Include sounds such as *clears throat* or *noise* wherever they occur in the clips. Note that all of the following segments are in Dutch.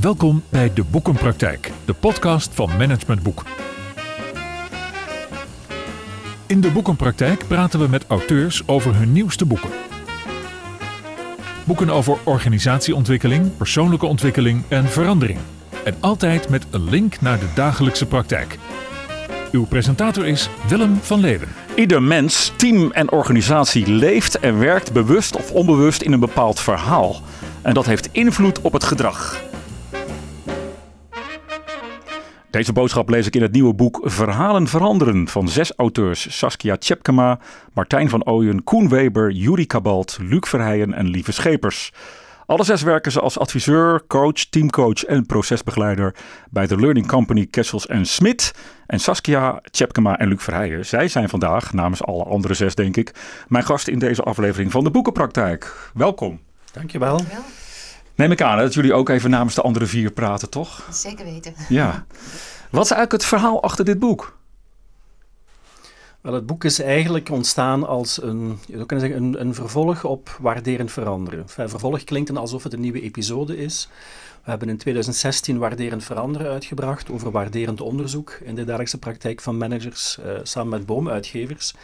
Welkom bij De Boekenpraktijk, de podcast van Management Boek. In De Boekenpraktijk praten we met auteurs over hun nieuwste boeken. Boeken over organisatieontwikkeling, persoonlijke ontwikkeling en verandering. En altijd met een link naar de dagelijkse praktijk. Uw presentator is Willem van Leeuwen. Ieder mens, team en organisatie leeft en werkt bewust of onbewust in een bepaald verhaal. En dat heeft invloed op het gedrag. Deze boodschap lees ik in het nieuwe boek Verhalen veranderen van zes auteurs: Saskia Tjepkema, Martijn van Ooyen, Koen Weber, Juri Kabalt, Luc Verheijen en Lieve Schepers. Alle zes werken ze als adviseur, coach, teamcoach en procesbegeleider bij de Learning Company Kessels en Smit. En Saskia, Tjepkema en Luc Verheijen, zij zijn vandaag, namens alle andere zes denk ik, mijn gast in deze aflevering van de Boekenpraktijk. Welkom. Dankjewel. Wel, Neem ik aan hè, dat jullie ook even namens de andere vier praten, toch? zeker weten. Ja. Wat is eigenlijk het verhaal achter dit boek? Het boek is eigenlijk ontstaan als een, je zou kunnen zeggen, een, een vervolg op Waarderend Veranderen. Vervolg klinkt alsof het een nieuwe episode is. We hebben in 2016 Waarderend Veranderen uitgebracht over waarderend onderzoek in de dagelijkse praktijk van managers eh, samen met boomuitgevers.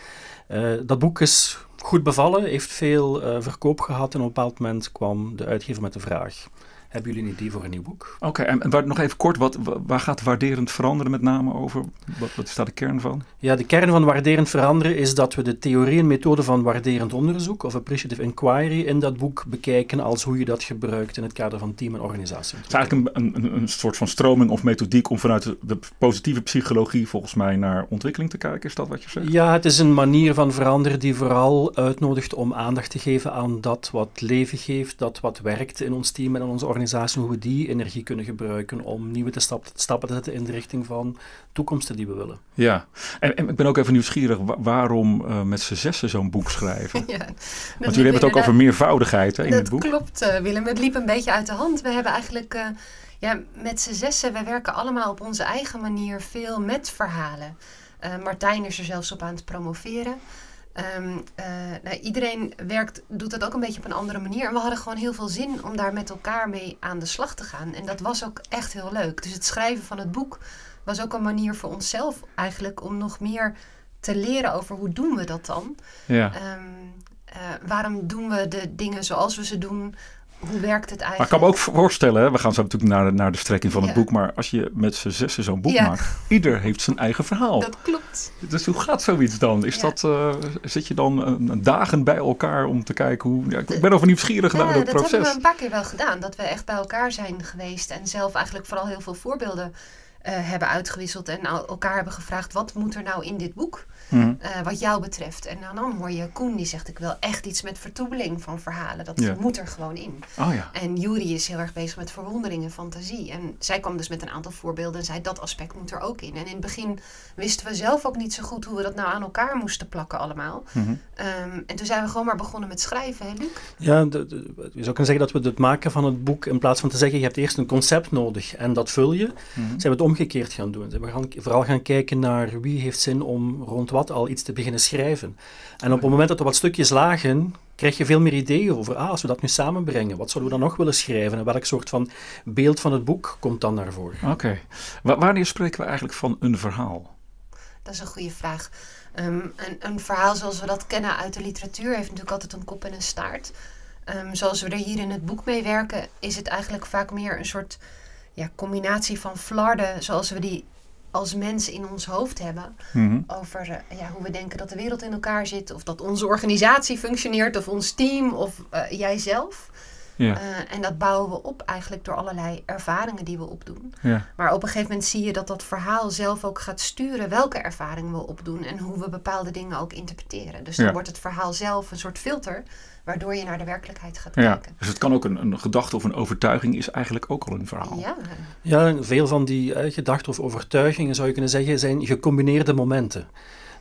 Eh, dat boek is goed bevallen, heeft veel eh, verkoop gehad en op een bepaald moment kwam de uitgever met de vraag. Hebben jullie een idee voor een nieuw boek? Oké, en, en waar- nog even kort, wat, wa- waar gaat waarderend veranderen met name over? Wat, wat is daar de kern van? Ja, de kern van waarderend veranderen is dat we de theorie en methode van waarderend onderzoek of appreciative inquiry in dat boek bekijken als hoe je dat gebruikt in het kader van team- en organisatie. Het is eigenlijk een, een, een soort van stroming of methodiek om vanuit de, de positieve psychologie volgens mij naar ontwikkeling te kijken. Is dat wat je zegt? Ja, het is een manier van veranderen die vooral uitnodigt om aandacht te geven aan dat wat leven geeft, dat wat werkt in ons team en in onze organisatie, hoe we die energie kunnen gebruiken om nieuwe te stap, stappen te zetten in de richting van toekomsten die we willen. Ja. En, en ik ben ook even nieuwsgierig wa- waarom eh, met z'n zessen zo'n boek schrijven. *laughs* Ja, Want jullie hebben het ook over meervoudigheid hè, in dat het boek. klopt, eh, Willem. Het liep een beetje uit de hand. We hebben eigenlijk eh, ja, met z'n zessen, wij werken allemaal op onze eigen manier veel met verhalen. Eh, Martijn is er zelfs op aan het promoveren. Ehm, eh, nou, iedereen werkt, doet dat ook een beetje op een andere manier. En we hadden gewoon heel veel zin om daar met elkaar mee aan de slag te gaan. En dat was ook echt heel leuk. Dus het schrijven van het boek was ook een manier voor onszelf eigenlijk om nog meer te leren over hoe doen we dat dan. Ja. Ehm, eh, waarom doen we de dingen zoals we ze doen? Hoe werkt het Maar ik eigenlijk? kan me ook voorstellen, hè, we gaan zo natuurlijk naar de, naar de strekking van het Ja. boek, maar als je met z'n zessen zo'n boek Ja. maakt, ieder heeft zijn eigen verhaal. Dat klopt. Dus hoe gaat zoiets dan? Is Ja. dat, eh, zit je dan een, dagen bij elkaar om te kijken hoe... Ja, ik ben over nieuwsgierig naar Ja, dat dat hebben proces. we een paar keer wel gedaan. Dat we echt bij elkaar zijn geweest en zelf eigenlijk vooral heel veel voorbeelden eh, hebben uitgewisseld. En elkaar hebben gevraagd, wat moet er nou in dit boek Mhm. eh, wat jou betreft? En dan, dan hoor je Koen die zegt, ik wil echt iets met vertoebeling van verhalen. Dat Ja. moet er gewoon in. Oh ja. En Juri is heel erg bezig met verwondering en fantasie. En zij kwam dus met een aantal voorbeelden en zei dat aspect moet er ook in. En in het begin wisten we zelf ook niet zo goed hoe we dat nou aan elkaar moesten plakken allemaal. Mhm. Ehm, en toen zijn we gewoon maar begonnen met schrijven, hè Luc? Ja, de, de- je zou kunnen zeggen dat we het maken van het boek, in plaats van te zeggen je hebt eerst een concept nodig en dat vul je, Mhm. zijn we het omgekeerd gaan doen. We gaan vooral gaan kijken naar wie heeft zin om rond wat al iets te beginnen schrijven. En op het moment dat er wat stukjes lagen, krijg je veel meer ideeën over, ah, als we dat nu samenbrengen, wat zouden we dan nog willen schrijven en welk soort van beeld van het boek komt dan naar voren? Oké. Wa- wanneer spreken we eigenlijk van een verhaal? Dat is een goede vraag. Ehm, een, een verhaal zoals we dat kennen uit de literatuur heeft natuurlijk altijd een kop en een staart. Ehm, zoals we er hier in het boek mee werken, is het eigenlijk vaak meer een soort ja, combinatie van flarden zoals we die als mens in ons hoofd hebben. Mhm. over eh, ja, hoe we denken dat de wereld in elkaar zit, of dat onze organisatie functioneert, of ons team, of eh, jijzelf. Ja. Eh, en dat bouwen we op eigenlijk door allerlei ervaringen die we opdoen. ja. Maar op een gegeven moment zie je dat dat verhaal zelf ook gaat sturen welke ervaringen we opdoen en hoe we bepaalde dingen ook interpreteren. Dus dan Ja. wordt het verhaal zelf een soort filter, waardoor je naar de werkelijkheid gaat ja. kijken. Dus het kan ook een, een gedachte of een overtuiging is eigenlijk ook al een verhaal. Ja, Ja, veel van die eh, gedachten of overtuigingen, zou je kunnen zeggen, zijn gecombineerde momenten.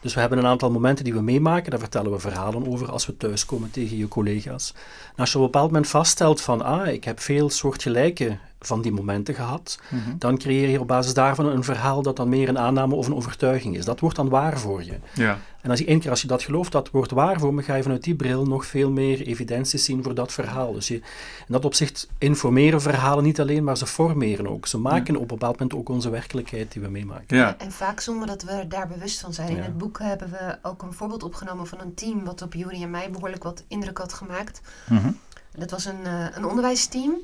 Dus we hebben een aantal momenten die we meemaken, daar vertellen we verhalen over als we thuiskomen tegen je collega's. En als je op een bepaald moment vaststelt van, ah, ik heb veel soortgelijke van die momenten gehad. Mhm. Dan creëer je op basis daarvan een verhaal dat dan meer een aanname of een overtuiging is. Dat wordt dan waar voor je. Ja. En als je één keer als je dat gelooft, dat wordt waar voor me, ga je vanuit die bril nog veel meer evidenties zien voor dat verhaal. Dus je, in dat opzicht informeren verhalen niet alleen, maar ze formeren ook. Ze maken op een bepaald moment ook onze werkelijkheid die we meemaken. Ja. En vaak zonder dat we daar bewust van zijn. In het boek hebben we ook een voorbeeld opgenomen van een team wat op Juri en mij behoorlijk wat indruk had gemaakt. Mhm. Dat was een, uh, een onderwijsteam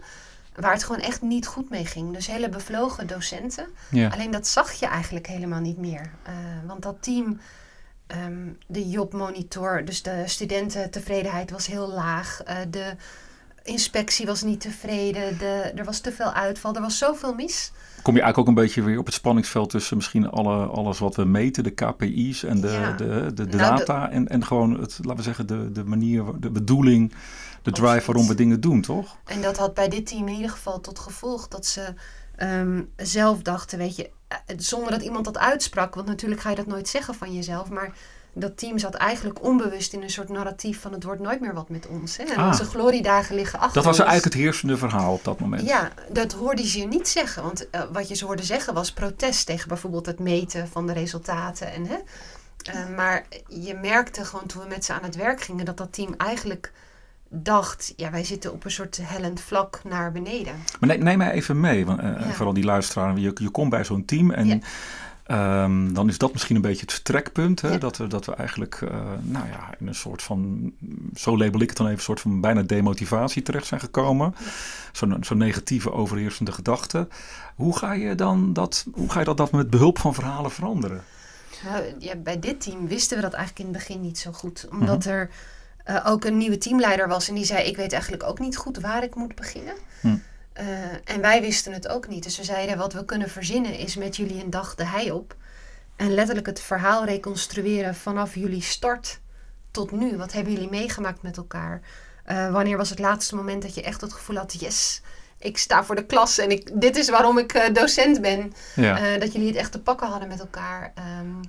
waar het gewoon echt niet goed mee ging. Dus hele bevlogen docenten. Ja. Alleen dat zag je eigenlijk helemaal niet meer. Uh, want dat team, um, de jobmonitor, dus de studententevredenheid was heel laag. Uh, de inspectie was niet tevreden. De, er was te veel uitval. Er was zoveel mis. Kom je eigenlijk ook een beetje weer op het spanningsveld tussen misschien alle, alles wat we meten, de KPI's en de, Ja. de, de, de Nou, data en, en gewoon het, laten we zeggen, de, de manier, de bedoeling, de drive waarom we dingen doen, toch? En dat had bij dit team in ieder geval tot gevolg dat ze ehm, zelf dachten, weet je, eh, zonder dat iemand dat uitsprak, want natuurlijk ga je dat nooit zeggen van jezelf, maar dat team zat eigenlijk onbewust in een soort narratief van het wordt nooit meer wat met ons. Hè? En Ah. onze gloriedagen liggen achter Dat was ons. eigenlijk het heersende verhaal op dat moment. Ja, dat hoorde je niet zeggen. Want eh, wat je ze hoorde zeggen was protest tegen bijvoorbeeld het meten van de resultaten. En, hè? Eh, maar je merkte gewoon toen we met ze aan het werk gingen dat dat team eigenlijk dacht, ja, wij zitten op een soort hellend vlak naar beneden. Maar neem, neem mij even mee, want, eh, Ja. vooral die luisteraar. Je, je komt bij zo'n team en Ja. ehm, dan is dat misschien een beetje het vertrekpunt. Hè? Ja. Dat, we, dat we eigenlijk, eh, nou ja, in een soort van, zo label ik het dan even, een soort van bijna demotivatie terecht zijn gekomen. Zo'n zo'n negatieve overheersende gedachte. Hoe ga je dan dat, hoe ga je dat, dat met behulp van verhalen veranderen? Nou, ja, bij dit team wisten we dat eigenlijk in het begin niet zo goed. Omdat er eh, ook een nieuwe teamleider was en die zei, ik weet eigenlijk ook niet goed waar ik moet beginnen. Hm. Eh, en wij wisten het ook niet. Dus we zeiden, wat we kunnen verzinnen is met jullie een dag de hei op. En letterlijk het verhaal reconstrueren vanaf jullie start tot nu. Wat hebben jullie meegemaakt met elkaar? Eh, wanneer was het laatste moment dat je echt het gevoel had, yes, ik sta voor de klas en ik, dit is waarom ik docent ben. Ja. Dat jullie het echt te pakken hadden met elkaar. Ehm,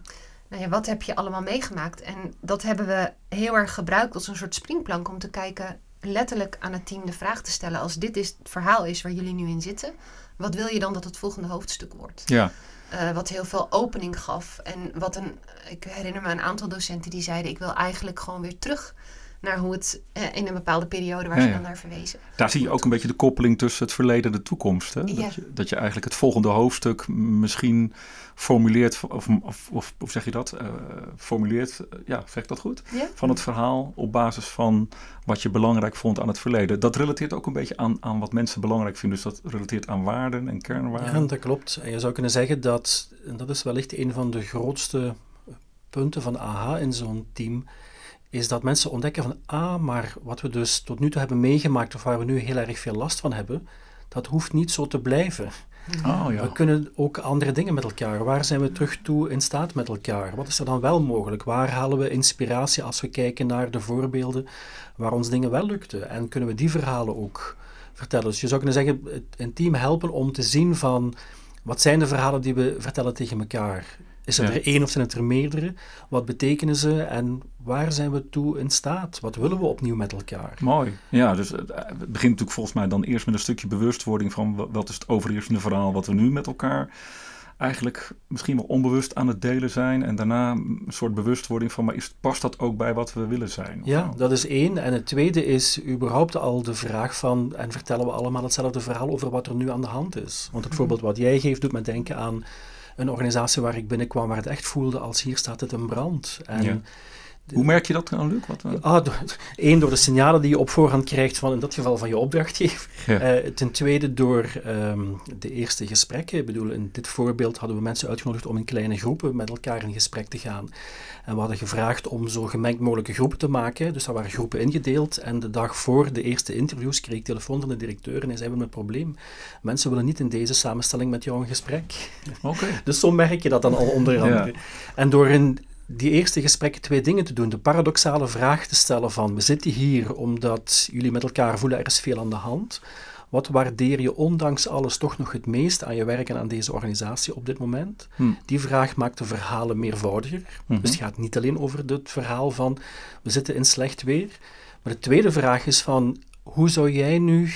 nou ja, wat heb je allemaal meegemaakt? En dat hebben we heel erg gebruikt als een soort springplank om te kijken, letterlijk aan het team de vraag te stellen: als dit is het verhaal is waar jullie nu in zitten, wat wil je dan dat het volgende hoofdstuk wordt? ja. Eh, wat heel veel opening gaf. En wat een, ik herinner me een aantal docenten die zeiden: ik wil eigenlijk gewoon weer terug naar hoe het eh, in een bepaalde periode waar Ja, ze dan naar verwezen. Daar zie je ook een beetje de koppeling tussen het verleden en de toekomst. Hè? Ja. Dat, je, dat je eigenlijk het volgende hoofdstuk misschien formuleert, of, of, of, of zeg je dat? Eh, formuleert, eh, ja, zeg ik dat goed? Ja? Van het verhaal op basis van wat je belangrijk vond aan het verleden. Dat relateert ook een beetje aan, aan wat mensen belangrijk vinden. Dus dat relateert aan waarden en kernwaarden. Ja, dat klopt. En je zou kunnen zeggen dat, en dat is wellicht een van de grootste punten van AHA in zo'n team, is dat mensen ontdekken van, ah, maar wat we dus tot nu toe hebben meegemaakt, of waar we nu heel erg veel last van hebben, dat hoeft niet zo te blijven. Oh We ja. kunnen ook andere dingen met elkaar. Waar zijn we terug toe in staat met elkaar? Wat is er dan wel mogelijk? Waar halen we inspiratie als we kijken naar de voorbeelden waar ons dingen wel lukten? En kunnen we die verhalen ook vertellen? Dus je zou kunnen zeggen, het- een team helpen om te zien van wat zijn de verhalen die we vertellen tegen elkaar? Is het Ja. er één of zijn het er meerdere? Wat betekenen ze en waar zijn we toe in staat? Wat willen we opnieuw met elkaar? Mooi. Ja, dus het het begint natuurlijk volgens mij dan eerst met een stukje bewustwording van wa- wat is het overheersende verhaal wat we nu met elkaar eigenlijk misschien wel onbewust aan het delen zijn. En daarna een soort bewustwording van, maar is, past dat ook bij wat we willen zijn? Ja, dat is één. En het tweede is überhaupt al de vraag van, en vertellen we allemaal hetzelfde verhaal over wat er nu aan de hand is? Want het voorbeeld wat jij geeft doet me denken aan een organisatie waar ik binnenkwam waar het echt voelde als hier staat het in brand. En. Hoe merk je dat dan, Luc? Wat, eh, Ah, do- één, door de signalen die je op voorhand krijgt van in dat geval van je opdrachtgever. Ja. Eh, ten tweede door ehm, de eerste gesprekken. Ik bedoel, in dit voorbeeld hadden we mensen uitgenodigd om in kleine groepen met elkaar in gesprek te gaan. En we hadden gevraagd om zo gemengd mogelijke groepen te maken. Dus daar waren groepen ingedeeld. En de dag voor de eerste interviews kreeg ik telefoon van de directeur en hij zei, we hebben een probleem. Mensen willen niet in deze samenstelling met jou een gesprek. Oké. *laughs* Dus zo merk je dat dan al onder andere. Ja. En door in die eerste gesprekken twee dingen te doen. De paradoxale vraag te stellen van, we zitten hier omdat jullie met elkaar voelen er is veel aan de hand. Wat waardeer je ondanks alles toch nog het meest aan je werk en aan deze organisatie op dit moment? Hm. Die vraag maakt de verhalen meervoudiger. Mhm. Dus het gaat niet alleen over het verhaal van, we zitten in slecht weer. Maar de tweede vraag is van, hoe zou jij nu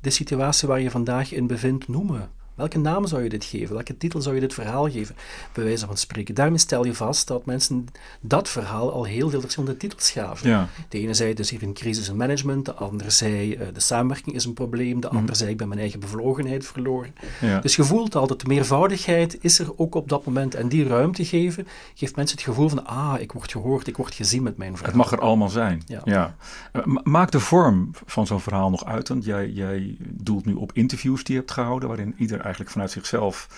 de situatie waar je vandaag in bevindt noemen? Welke naam zou je dit geven? Welke titel zou je dit verhaal geven? Bij wijze van spreken. Daarmee stel je vast dat mensen dat verhaal al heel veel verschillende titels gaven. Ja. De ene zei dus even een crisis in management, de andere zei uh, de samenwerking is een probleem, de mm. andere zei ik ben mijn eigen bevlogenheid verloren. Ja. Dus je voelt al dat de meervoudigheid is er ook op dat moment. En die ruimte geven, geeft mensen het gevoel van ah, ik word gehoord, ik word gezien met mijn verhaal. Het mag er allemaal zijn. Ja. ja. Maakt de vorm van zo'n verhaal nog uit? Want jij, jij doelt nu op interviews die je hebt gehouden, waarin ieder eigenlijk vanuit zichzelf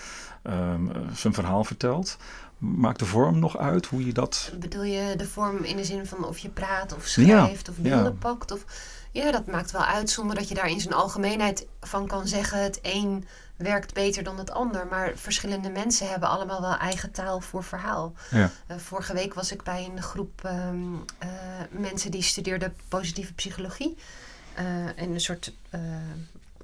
um, zijn verhaal vertelt. Maakt de vorm nog uit hoe je dat. Bedoel je de vorm in de zin van of je praat of schrijft of beelden ja. pakt? Of... Ja, dat maakt wel uit zonder dat je daar in zijn algemeenheid van kan zeggen: het een werkt beter dan het ander. Maar verschillende mensen hebben allemaal wel eigen taal voor verhaal. Ja. Uh, vorige week was ik bij een groep um, uh, mensen die studeerden positieve psychologie. Uh, en een soort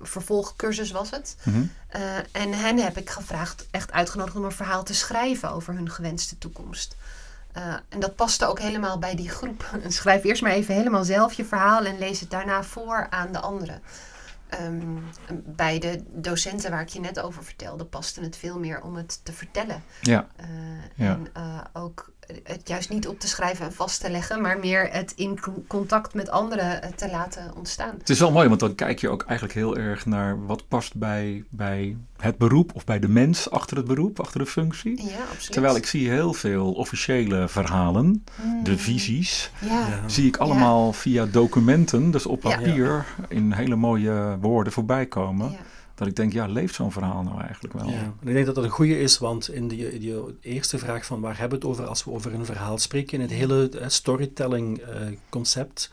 vervolgcursus was het. Mm -hmm. uh, en hen heb ik gevraagd, echt uitgenodigd om een verhaal te schrijven over hun gewenste toekomst. Uh, en dat paste ook helemaal bij die groep. *laughs* Schrijf eerst maar even helemaal zelf je verhaal en lees het daarna voor aan de anderen. Um, bij de docenten waar ik je net over vertelde, paste het veel meer om het te vertellen. Ja. Uh, ja. En ook het juist niet op te schrijven en vast te leggen, maar meer het in contact met anderen eh, te laten ontstaan. Het is wel mooi, want dan kijk je ook eigenlijk heel erg naar wat past bij, bij het beroep of bij de mens achter het beroep, achter de functie. Ja, absoluut. Terwijl ik zie heel veel officiële verhalen, de hmm. visies, ja. zie ik allemaal via documenten, dus op papier, in hele mooie woorden voorbij komen dat ik denk, ja, leeft zo'n verhaal nou eigenlijk wel? Ja, ik denk dat dat een goede is, want in die, die, eerste vraag van waar hebben we het over als we over een verhaal spreken, in het hele uh, storytelling uh, concept,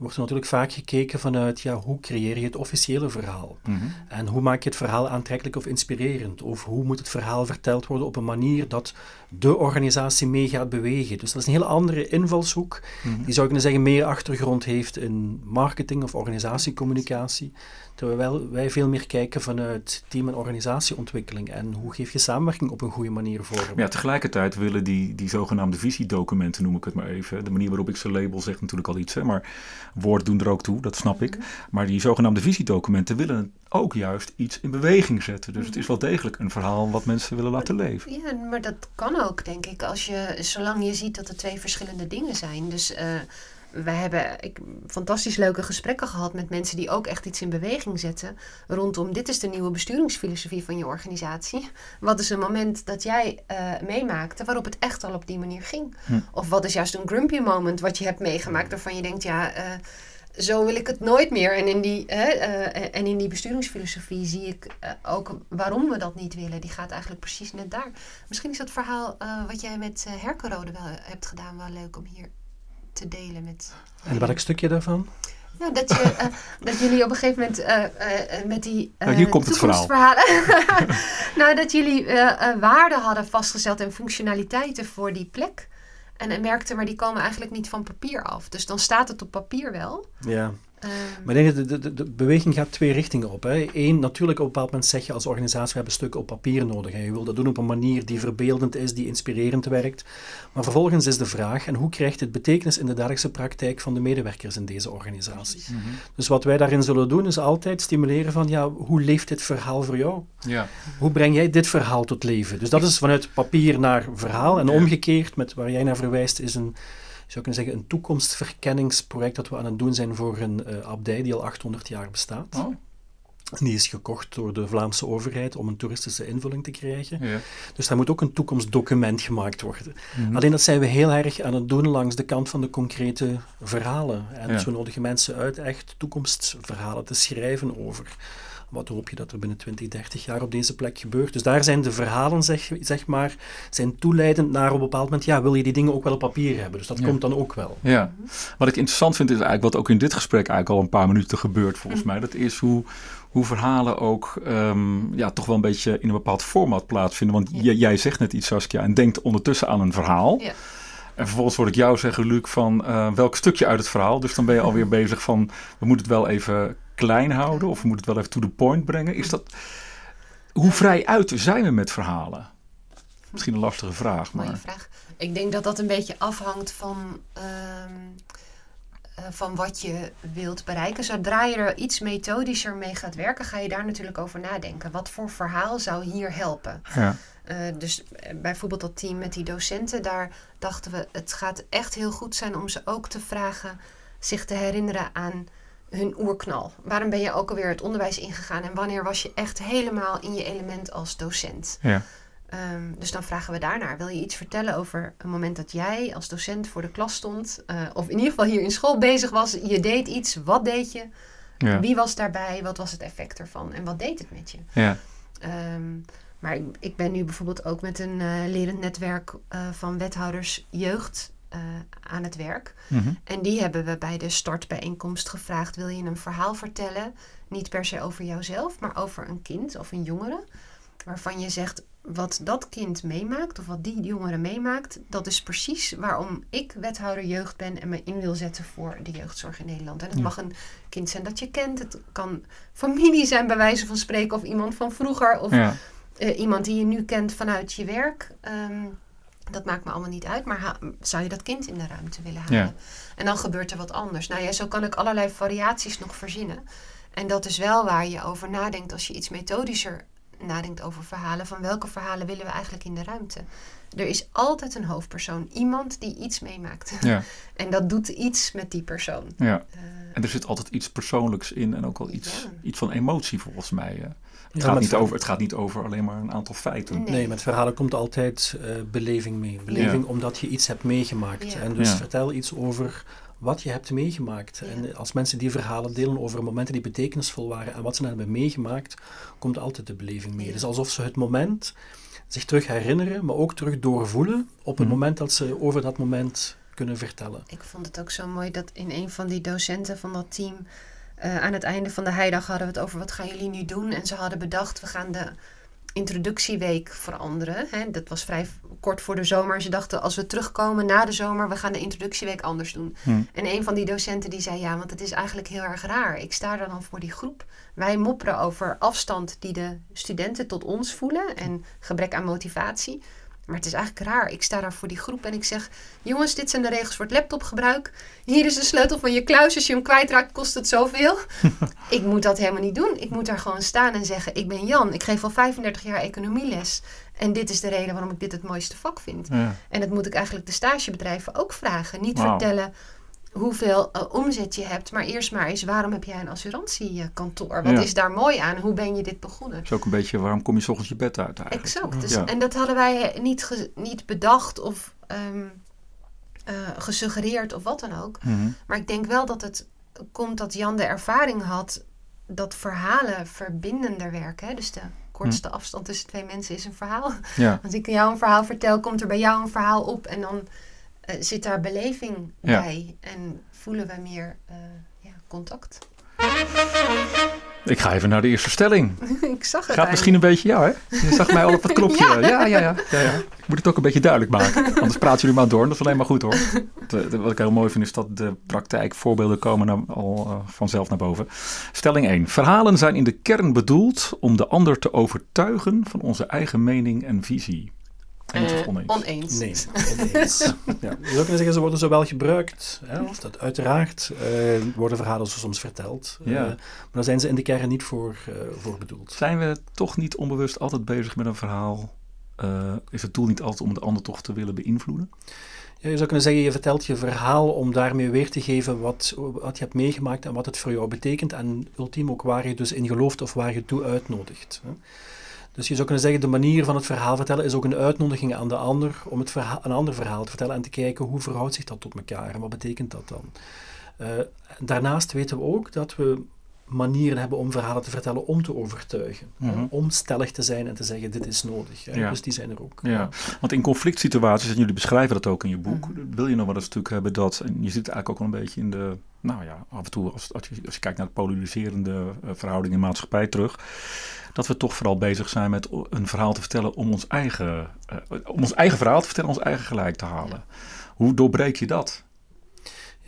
wordt er natuurlijk vaak gekeken vanuit ja, hoe creëer je het officiële verhaal? Mhm. En hoe maak je het verhaal aantrekkelijk of inspirerend? Of hoe moet het verhaal verteld worden op een manier dat de organisatie mee gaat bewegen? Dus dat is een heel andere invalshoek, mhm. die zou ik kunnen zeggen meer achtergrond heeft in marketing of organisatiecommunicatie. Terwijl wij veel meer kijken vanuit team- en organisatieontwikkeling en hoe geef je samenwerking op een goede manier vorm. Ja, tegelijkertijd willen die, die zogenaamde visiedocumenten, noem ik het maar even, de manier waarop ik ze label zegt natuurlijk al iets, hè, maar woorden doen er ook toe, dat snap ik. Mhm. Maar die zogenaamde visiedocumenten willen ook juist iets in beweging zetten. Dus het is wel degelijk een verhaal wat mensen willen laten leven. Ja, maar dat kan ook, denk ik, als je, zolang je ziet dat er twee verschillende dingen zijn. Dus... Uh, wij hebben ik, fantastisch leuke gesprekken gehad met mensen die ook echt iets in beweging zetten. Rondom dit is de nieuwe besturingsfilosofie van je organisatie. Wat is een moment dat jij uh, meemaakte waarop het echt al op die manier ging? Hm. Of wat is juist een grumpy moment wat je hebt meegemaakt waarvan je denkt, ja, uh, zo wil ik het nooit meer. En in die, uh, en in die besturingsfilosofie zie ik ook waarom we dat niet willen. Die gaat eigenlijk precies net daar. Misschien is dat verhaal wat jij met Herkenrode wel hebt gedaan wel leuk om hier te delen met. En welk stukje daarvan? Nou, dat, je, uh, *laughs* dat jullie op een gegeven moment uh, uh, met die nou, hier komt het verhaal. *laughs* *laughs* nou, dat jullie waarden hadden vastgesteld en functionaliteiten voor die plek. En, en merkte, maar die komen eigenlijk niet van papier af. Dus dan staat het op papier wel. Ja. Ehm. maar ik denk dat de, de, de, beweging gaat twee richtingen op. Hè. Eén, natuurlijk op een bepaald moment zeg je als organisatie, we hebben stukken op papier nodig. En je wil dat doen op een manier die verbeeldend is, die inspirerend werkt. Maar vervolgens is de vraag, en hoe krijgt het betekenis in de dagelijkse praktijk van de medewerkers in deze organisatie? Mhm. Dus wat wij daarin zullen doen, is altijd stimuleren van, ja, hoe leeft dit verhaal voor jou? Ja. Hoe breng jij dit verhaal tot leven? Dus dat is vanuit papier naar verhaal. En omgekeerd, met waar jij naar verwijst, is een zou kunnen zeggen, een toekomstverkenningsproject dat we aan het doen zijn voor een uh, abdij die al 800 jaar bestaat. Oh. Die is gekocht door de Vlaamse overheid om een toeristische invulling te krijgen. Ja. Dus daar moet ook een toekomstdocument gemaakt worden. Mhm. Alleen dat zijn we heel erg aan het doen langs de kant van de concrete verhalen. En we nodigen mensen uit echt toekomstverhalen te schrijven over wat hoop je dat er binnen 20, 30 jaar op deze plek gebeurt? Dus daar zijn de verhalen, zeg, zeg maar, zijn toeleidend naar op een bepaald moment, ja, wil je die dingen ook wel op papier hebben? Dus dat komt dan ook wel. Ja. Wat ik interessant vind is eigenlijk, wat ook in dit gesprek eigenlijk al een paar minuten gebeurt volgens mij, dat is hoe, hoe verhalen ook um, ja, toch wel een beetje in een bepaald format plaatsvinden. Want jij zegt net iets, Saskia, en denkt ondertussen aan een verhaal. Ja. En vervolgens hoor ik jou zeggen, Luc, van uh, welk stukje uit het verhaal. Dus dan ben je alweer *laughs* bezig van, we moeten het wel even klein houden? Of we moeten het wel even to the point brengen? Is dat, hoe vrij uit zijn we met verhalen? Misschien een lastige vraag. Maar... vraag. Ik denk dat dat een beetje afhangt van... Ehm, eh, van wat je wilt bereiken. Zodra je er iets methodischer mee gaat werken, ga je daar natuurlijk over nadenken. Wat voor verhaal zou hier helpen? Ja. Uh, dus bijvoorbeeld dat team met die docenten, daar dachten we, het gaat echt heel goed zijn om ze ook te vragen zich te herinneren aan hun oerknal. Waarom ben je ook alweer het onderwijs ingegaan en wanneer was je echt helemaal in je element als docent? Ja. Um, dus dan vragen we daarnaar. Wil je iets vertellen over een moment dat jij als docent voor de klas stond? Uh, of in ieder geval hier in school bezig was. Je deed iets. Wat deed je? Ja. Wie was daarbij? Wat was het effect ervan? En wat deed het met je? Ja. Um, maar ik, ik, ben nu bijvoorbeeld ook met een uh, lerend netwerk uh, van wethouders jeugd aan het werk. Mm -hmm. En die hebben we bij de startbijeenkomst gevraagd: wil je een verhaal vertellen? Niet per se over jouzelf, maar over een kind of een jongere. Waarvan je zegt: wat dat kind meemaakt, of wat die jongere meemaakt, dat is precies waarom ik wethouder jeugd ben en me in wil zetten voor de jeugdzorg in Nederland. En het Ja. mag een kind zijn dat je kent, het kan familie zijn, bij wijze van spreken, of iemand van vroeger, of Ja. eh, iemand die je nu kent vanuit je werk. Ehm, dat maakt me allemaal niet uit, maar ha- zou je dat kind in de ruimte willen halen? Ja. En dan gebeurt er wat anders. Nou ja, zo kan ik allerlei variaties nog verzinnen. En dat is wel waar je over nadenkt als je iets methodischer nadenkt over verhalen. Van welke verhalen willen we eigenlijk in de ruimte? Er is altijd een hoofdpersoon, iemand die iets meemaakt. Ja. *laughs* En dat doet iets met die persoon. ja. Eh, En er zit altijd iets persoonlijks in en ook wel iets, Ja. iets van emotie volgens mij. Het, gaat niet over, het gaat niet over alleen maar een aantal feiten. Nee. Nee, met verhalen komt altijd eh, beleving mee. Beleving omdat je iets hebt meegemaakt. Ja. En dus Ja. vertel iets over wat je hebt meegemaakt. Ja. En als mensen die verhalen delen over momenten die betekenisvol waren en wat ze dan hebben meegemaakt, komt altijd de beleving mee. Is alsof ze het moment zich terug herinneren, maar ook terug doorvoelen op het Mhm. moment dat ze over dat moment kunnen vertellen. Ik vond het ook zo mooi dat in een van die docenten van dat team. Eh, aan het einde van de heidag hadden we het over wat gaan jullie nu doen. En ze hadden bedacht, we gaan de introductieweek veranderen. Hè? Dat was vrij kort voor de zomer. Ze dachten, als we terugkomen na de zomer, we gaan de introductieweek anders doen. Hm. En een van die docenten die zei, ja, want het is eigenlijk heel erg raar. Ik sta daar dan voor die groep. Wij mopperen over afstand die de studenten tot ons voelen en gebrek aan motivatie. Maar het is eigenlijk raar. Ik sta daar voor die groep en ik zeg: Jongens, dit zijn de regels voor het laptopgebruik. Hier is de sleutel van je kluis. Als je hem kwijtraakt, kost het zoveel. *laughs* ik moet dat helemaal niet doen. Ik moet daar gewoon staan en zeggen: Ik ben Jan. Ik geef al 35 jaar economieles. En dit is de reden waarom ik dit het mooiste vak vind. Ja. En dat moet ik eigenlijk de stagebedrijven ook vragen. Niet vertellen hoeveel eh, omzet je hebt, maar eerst maar eens waarom heb jij een assurantiekantoor? Wat Ja. is daar mooi aan? Hoe ben je dit begonnen? Dat is ook een beetje waarom kom je 's ochtends je bed uit eigenlijk. Exact. Dus, Ja. En dat hadden wij niet, ge- niet bedacht of ehm, eh, gesuggereerd of wat dan ook. Mhm. Maar ik denk wel dat het komt dat Jan de ervaring had dat verhalen verbindender werken. Hè? Dus de kortste Hm. afstand tussen twee mensen is een verhaal. Ja. *laughs* Als ik jou een verhaal vertel, komt er bij jou een verhaal op en dan eh, zit daar beleving Ja. bij en voelen we meer eh, ja, contact. Ik ga even naar de eerste stelling. *laughs* ik zag het. Gaat misschien een beetje jou, hè? Je zag mij al op het knopje. *laughs* Ja. Ja. Ja, ja, ja, ja, Ik moet het ook een beetje duidelijk maken. Anders praten jullie maar door. en Dat is alleen maar goed, hoor. De- de- wat ik heel mooi vind, is dat de praktijkvoorbeelden komen nou al eh, vanzelf naar boven. Stelling 1. Verhalen zijn in de kern bedoeld om de ander te overtuigen van onze eigen mening en visie. Eens of Eh, oneens? oneens. Nee, *laughs* oneens. ja. Je zou kunnen zeggen, ze worden zowel gebruikt, hè, of dat uiteraard eh, worden verhalen zo soms verteld. eh, Ja. maar daar zijn ze in de kern niet voor, eh, voor bedoeld. Zijn we toch niet onbewust altijd bezig met een verhaal? Eh, is het doel niet altijd om de ander toch te willen beïnvloeden? Ja, je zou kunnen zeggen, je vertelt je verhaal om daarmee weer te geven wat, wat je hebt meegemaakt en wat het voor jou betekent. En ultiem ook waar je dus in gelooft of waar je toe uitnodigt. hè. Dus je zou kunnen zeggen, de manier van het verhaal vertellen is ook een uitnodiging aan de ander om het een ander verhaal te vertellen en te kijken hoe verhoudt zich dat tot elkaar en wat betekent dat dan. Eh, daarnaast weten we ook dat we manieren hebben om verhalen te vertellen om te overtuigen. Mhm. Om stellig te zijn en te zeggen, dit is nodig. hè. Ja. Dus die zijn er ook. Ja, want in conflict situaties, en jullie beschrijven dat ook in je boek, Mhm. wil je nog wel eens natuurlijk hebben dat, en je het eigenlijk ook wel een beetje in de, nou ja, af en toe als, als, je, als je kijkt naar de polariserende eh, verhouding in maatschappij terug, dat we toch vooral bezig zijn met een verhaal te vertellen om ons eigen, eh, om ons eigen verhaal te vertellen, ons eigen gelijk te halen. Hoe doorbreek je dat?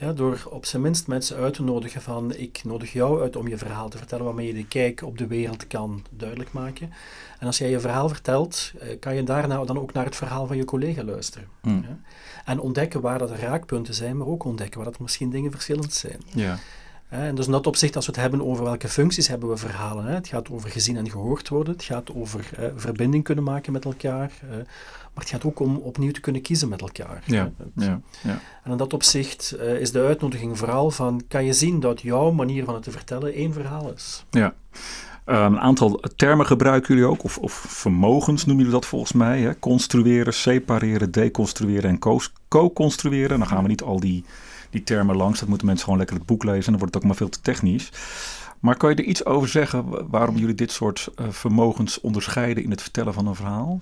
Ja, door op zijn minst mensen uit te nodigen van ik nodig jou uit om je verhaal te vertellen waarmee je de kijk op de wereld kan duidelijk maken. En als jij je verhaal vertelt, eh, kan je daarna dan ook naar het verhaal van je collega luisteren. Hmm. Ja? En ontdekken waar dat raakpunten zijn, maar ook ontdekken waar dat misschien dingen verschillend zijn. Ja. En dus in dat opzicht, als we het hebben over welke functies hebben we verhalen. Hè? Het gaat over gezien en gehoord worden. Het gaat over eh, verbinding kunnen maken met elkaar. eh, maar het gaat ook om opnieuw te kunnen kiezen met elkaar. Ja, ja, ja. En in dat opzicht eh, is de uitnodiging vooral van, kan je zien dat jouw manier van het te vertellen één verhaal is? ja. Een aantal termen gebruiken jullie ook, of, of vermogens noemen jullie dat volgens mij. Hè? Construeren, separeren, deconstrueren en co- co-construeren. Dan gaan we niet al die, die termen langs. Dat moeten mensen gewoon lekker het boek lezen. En dan wordt het ook maar veel te technisch. Maar kan je er iets over zeggen wa- waarom jullie dit soort eh, vermogens onderscheiden in het vertellen van een verhaal?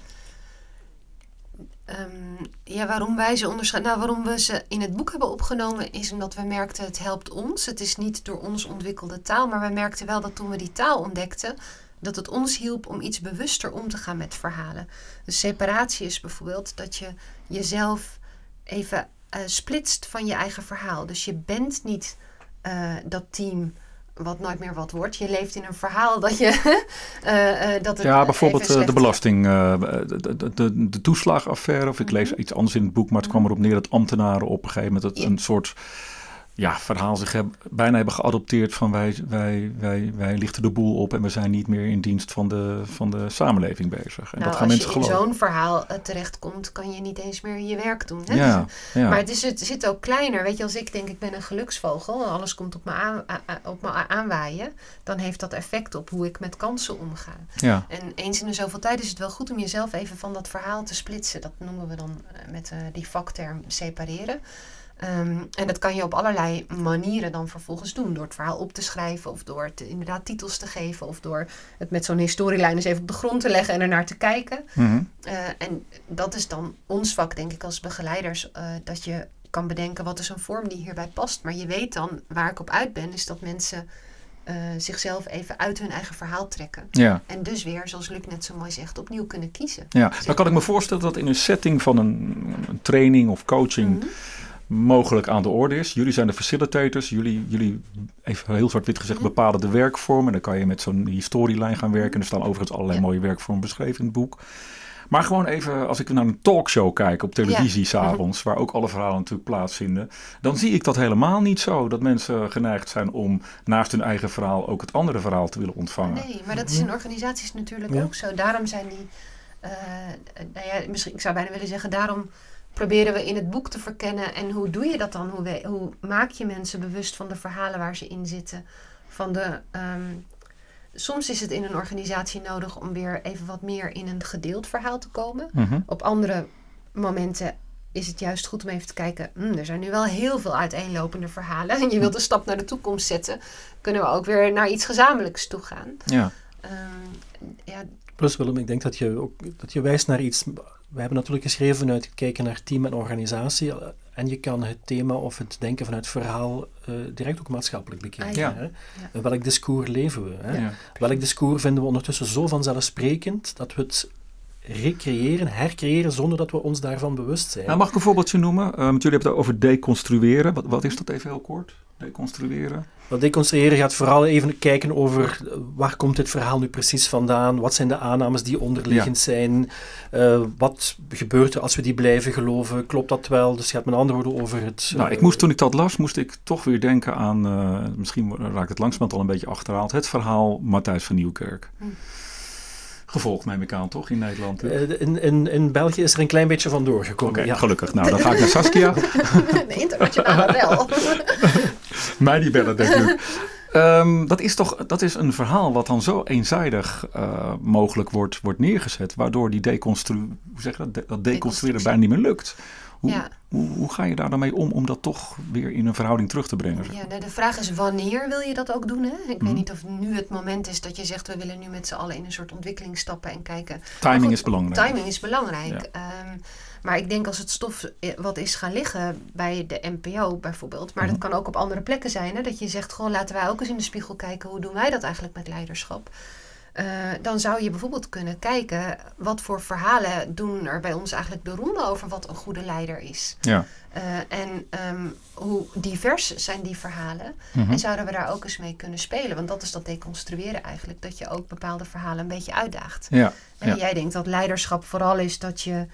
Ehm, ja, waarom wij ze onderscheiden? Nou, waarom we ze in het boek hebben opgenomen is omdat we merkten het helpt ons. Het is niet door ons ontwikkelde taal, maar wij merkten wel dat toen we die taal ontdekten, dat het ons hielp om iets bewuster om te gaan met verhalen. Dus separatie is bijvoorbeeld dat je jezelf even eh, splitst van je eigen verhaal. Dus je bent niet eh, dat team wat nooit meer wat wordt. Je leeft in een verhaal dat je *laughs* eh, dat het Ja, bijvoorbeeld de belasting, de, de, de, toeslagaffaire. Of ik lees Mhm. iets anders in het boek, maar het kwam erop neer dat ambtenaren op een gegeven moment het, Ja. een soort ja, verhaal zich bijna hebben geadopteerd van wij, wij, wij, wij lichten de boel op en we zijn niet meer in dienst van de, van de samenleving bezig. En Nou, dat gaan als mensen je in geloven. zo'n verhaal eh, terechtkomt, kan je niet eens meer je werk doen. Hè? Ja, ja. Maar het, is, het zit ook kleiner. Weet je, als ik denk ik ben een geluksvogel en alles komt op me, aan, op me aanwaaien, dan heeft dat effect op hoe ik met kansen omga. ja. En eens in de zoveel tijd is het wel goed om jezelf even van dat verhaal te splitsen. Dat noemen we dan eh, met eh, die vakterm separeren. Ehm, en dat kan je op allerlei manieren dan vervolgens doen. Door het verhaal op te schrijven of door het inderdaad titels te geven. Of door het met zo'n historielijn eens even op de grond te leggen en ernaar te kijken. Mhm. Eh, en dat is dan ons vak, denk ik, als begeleiders. eh, dat je kan bedenken wat is een vorm die hierbij past. Maar je weet dan waar ik op uit ben, is dat mensen eh, zichzelf even uit hun eigen verhaal trekken. ja. En dus weer, zoals Luc net zo mooi zegt, opnieuw kunnen kiezen. Ja, dan kan ik me voorstellen dat in een setting van een, een training of coaching Mhm. Mogelijk aan de orde is. Jullie zijn de facilitators. Jullie, jullie even heel zwart-wit gezegd, Mhm. bepalen de werkvorm. En dan kan je met zo'n historielijn gaan werken. En er staan overigens allerlei Ja. mooie werkvormen beschreven in het boek. Maar gewoon even, als ik naar een talkshow kijk op televisie Ja. s'avonds, waar ook alle verhalen natuurlijk plaatsvinden, dan zie ik dat helemaal niet zo. Dat mensen geneigd zijn om naast hun eigen verhaal ook het andere verhaal te willen ontvangen. Nee, maar dat is in organisaties natuurlijk Ja. ook zo. Daarom zijn die, eh, nou ja, misschien, ik zou bijna willen zeggen, daarom proberen we in het boek te verkennen. En hoe doe je dat dan? Hoe, we, hoe maak je mensen bewust van de verhalen waar ze in zitten? Van de, ehm, soms is het in een organisatie nodig om weer even wat meer in een gedeeld verhaal te komen. Mhm. Op andere momenten is het juist goed om even te kijken. "Hmm, er zijn nu wel heel veel uiteenlopende verhalen. En *laughs* je wilt een stap naar de toekomst zetten. Kunnen we ook weer naar iets gezamenlijks toe gaan. Ja. Ehm, ja, Plus Willem, ik denk dat je, ook, dat je wijst naar iets... We hebben natuurlijk geschreven vanuit het kijken naar team en organisatie. eh, En je kan het thema of het denken vanuit verhaal eh, direct ook maatschappelijk bekijken. Ah, ja. Hè? Welk discours leven we? Hè? Ja. Welk discours vinden we ondertussen zo vanzelfsprekend dat we het recreëren, hercreëren, zonder dat we ons daarvan bewust zijn? Nou, mag ik een voorbeeldje noemen? Uh, want jullie hebben het over deconstrueren. Wat, wat is dat even heel kort? Deconstrueren? Dat deconstrueren gaat vooral even kijken over uh, waar komt dit verhaal nu precies vandaan? Wat zijn de aannames die onderliggend ja. zijn? Uh, wat gebeurt er als we die blijven geloven? Klopt dat wel? Dus het gaat met andere woorden over het... Nou, ik moest, toen ik dat las, moest ik toch weer denken aan... Uh, misschien raakt het langzamerhand al een beetje achterhaald. Het verhaal Matthijs van Nieuwkerk. Hm. Gevolgd neem ik aan, toch, in Nederland? Uh, in, in, in België is er een klein beetje van doorgekomen. Okay, ja. gelukkig. Nou, dan ga ik naar Saskia. *laughs* De internationale rel. *laughs* Mij die bellen, denk ik. Um, dat is toch dat is een verhaal wat dan zo eenzijdig uh, mogelijk wordt, wordt neergezet, waardoor die deconstru hoe zeg je dat, dat deconstrueren bijna niet meer lukt. Hoe, ja. hoe, hoe, ga je daar dan mee om om dat toch weer in een verhouding terug te brengen? Ja, nou de vraag is wanneer wil je dat ook doen? Hè? Ik hmm. weet niet of nu het moment is dat je zegt we willen nu met z'n allen in een soort ontwikkeling stappen en kijken. Timing goed, is belangrijk. Timing is belangrijk. Ja. Um, maar ik denk als het stof wat is gaan liggen bij de NPO bijvoorbeeld, maar mm -hmm. dat kan ook op andere plekken zijn, hè, dat je zegt gewoon laten wij ook eens in de spiegel kijken hoe doen wij dat eigenlijk met leiderschap. Uh, dan zou je bijvoorbeeld kunnen kijken wat voor verhalen doen er bij ons eigenlijk de ronde over wat een goede leider is. Ja. Uh, en um, hoe divers zijn die verhalen? Mhm. En zouden we daar ook eens mee kunnen spelen? Want dat is dat deconstrueren eigenlijk, dat je ook bepaalde verhalen een beetje uitdaagt. Ja. En ja. jij denkt dat leiderschap vooral is dat je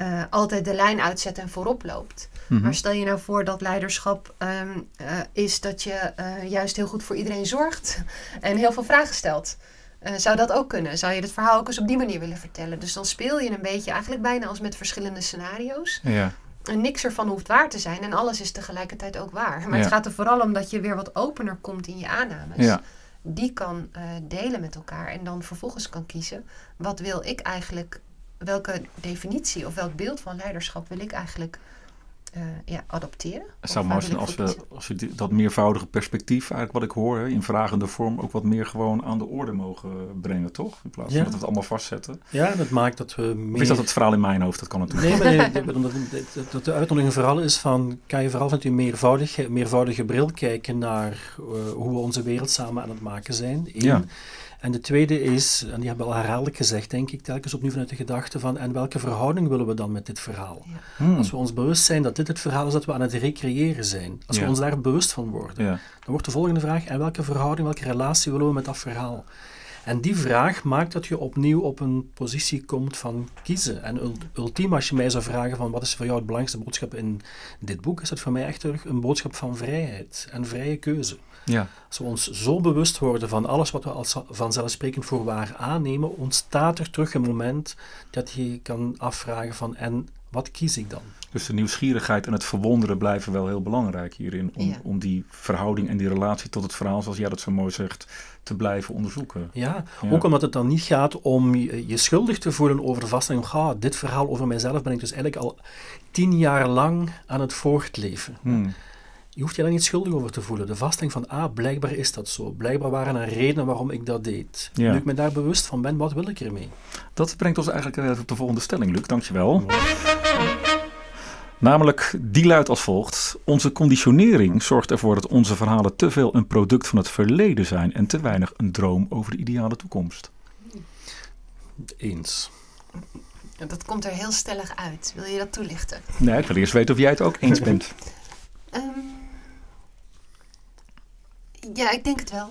uh, altijd de lijn uitzet en voorop loopt. Mhm. Maar stel je nou voor dat leiderschap um, uh, is dat je juist heel goed voor iedereen zorgt *laughs* en heel veel vragen stelt. Uh, zou dat ook kunnen? Zou je het verhaal ook eens op die manier willen vertellen? Dus dan speel je een beetje eigenlijk bijna als met verschillende scenario's. Ja. En niks ervan hoeft waar te zijn en alles is tegelijkertijd ook waar. Maar Ja. het gaat er vooral om dat je weer wat opener komt in je aannames. Ja. Die kan uh, delen met elkaar en dan vervolgens kan kiezen. Wat wil ik eigenlijk, welke definitie of welk beeld van leiderschap wil ik eigenlijk uh, ja, adopteren? Het zou mooi zijn als we, als we die- dat meervoudige perspectief, eigenlijk wat ik hoor, hè, in vragende vorm, ook wat meer gewoon aan de orde mogen brengen, toch? In plaats van Ja. dat we het allemaal vastzetten. Ja, dat maakt dat we meer... Of is dat het verhaal in mijn hoofd? Dat kan natuurlijk. Nee, maar nee, dat, dat- dat de uitnodiging vooral is van, kan je vooral vanuit je meervoudige, meervoudige bril kijken naar eh, hoe we onze wereld samen aan het maken zijn. Eén. Ja. En de tweede is, en die hebben we al herhaaldelijk gezegd, denk ik, telkens opnieuw vanuit de gedachte van, en welke verhouding willen we dan met dit verhaal? Hmm. Als we ons bewust zijn dat dit het verhaal is dat we aan het recreëren zijn, als Ja. we ons daar bewust van worden, Ja. dan wordt de volgende vraag, en welke verhouding, welke relatie willen we met dat verhaal? En die vraag maakt dat je opnieuw op een positie komt van kiezen. En ult- ultiem, als je mij zou vragen van wat is voor jou het belangrijkste boodschap in dit boek, is dat voor mij echt een boodschap van vrijheid en vrije keuze. Ja. Als we ons zo bewust worden van alles wat we als vanzelfsprekend voor waar aannemen, ontstaat er terug een moment dat je kan afvragen van en wat kies ik dan? Dus de nieuwsgierigheid en het verwonderen blijven wel heel belangrijk hierin. Om, Ja. om die verhouding en die relatie tot het verhaal, zoals jij dat zo mooi zegt, te blijven onderzoeken. Ja, Ja. ook omdat het dan niet gaat om je, schuldig te voelen over de vaststelling, ga, dit verhaal over mijzelf ben ik dus eigenlijk al tien jaar lang aan het voortleven. Hmm. Je hoeft je daar niet schuldig over te voelen. De vaststelling van, ah, blijkbaar is dat zo. Blijkbaar waren er redenen waarom ik dat deed. Ja. Nu ik me daar bewust van ben, wat wil ik ermee? Dat brengt ons eigenlijk even op de volgende stelling, Luc. Dankjewel. Namelijk, die luidt als volgt. Onze conditionering zorgt ervoor dat onze verhalen te veel een product van het verleden zijn en te weinig een droom over de ideale toekomst. Eens. Dat komt er heel stellig uit. Wil je dat toelichten? Nee, ik wil eerst weten of jij het ook eens bent. Ehm, ja, ik denk het wel.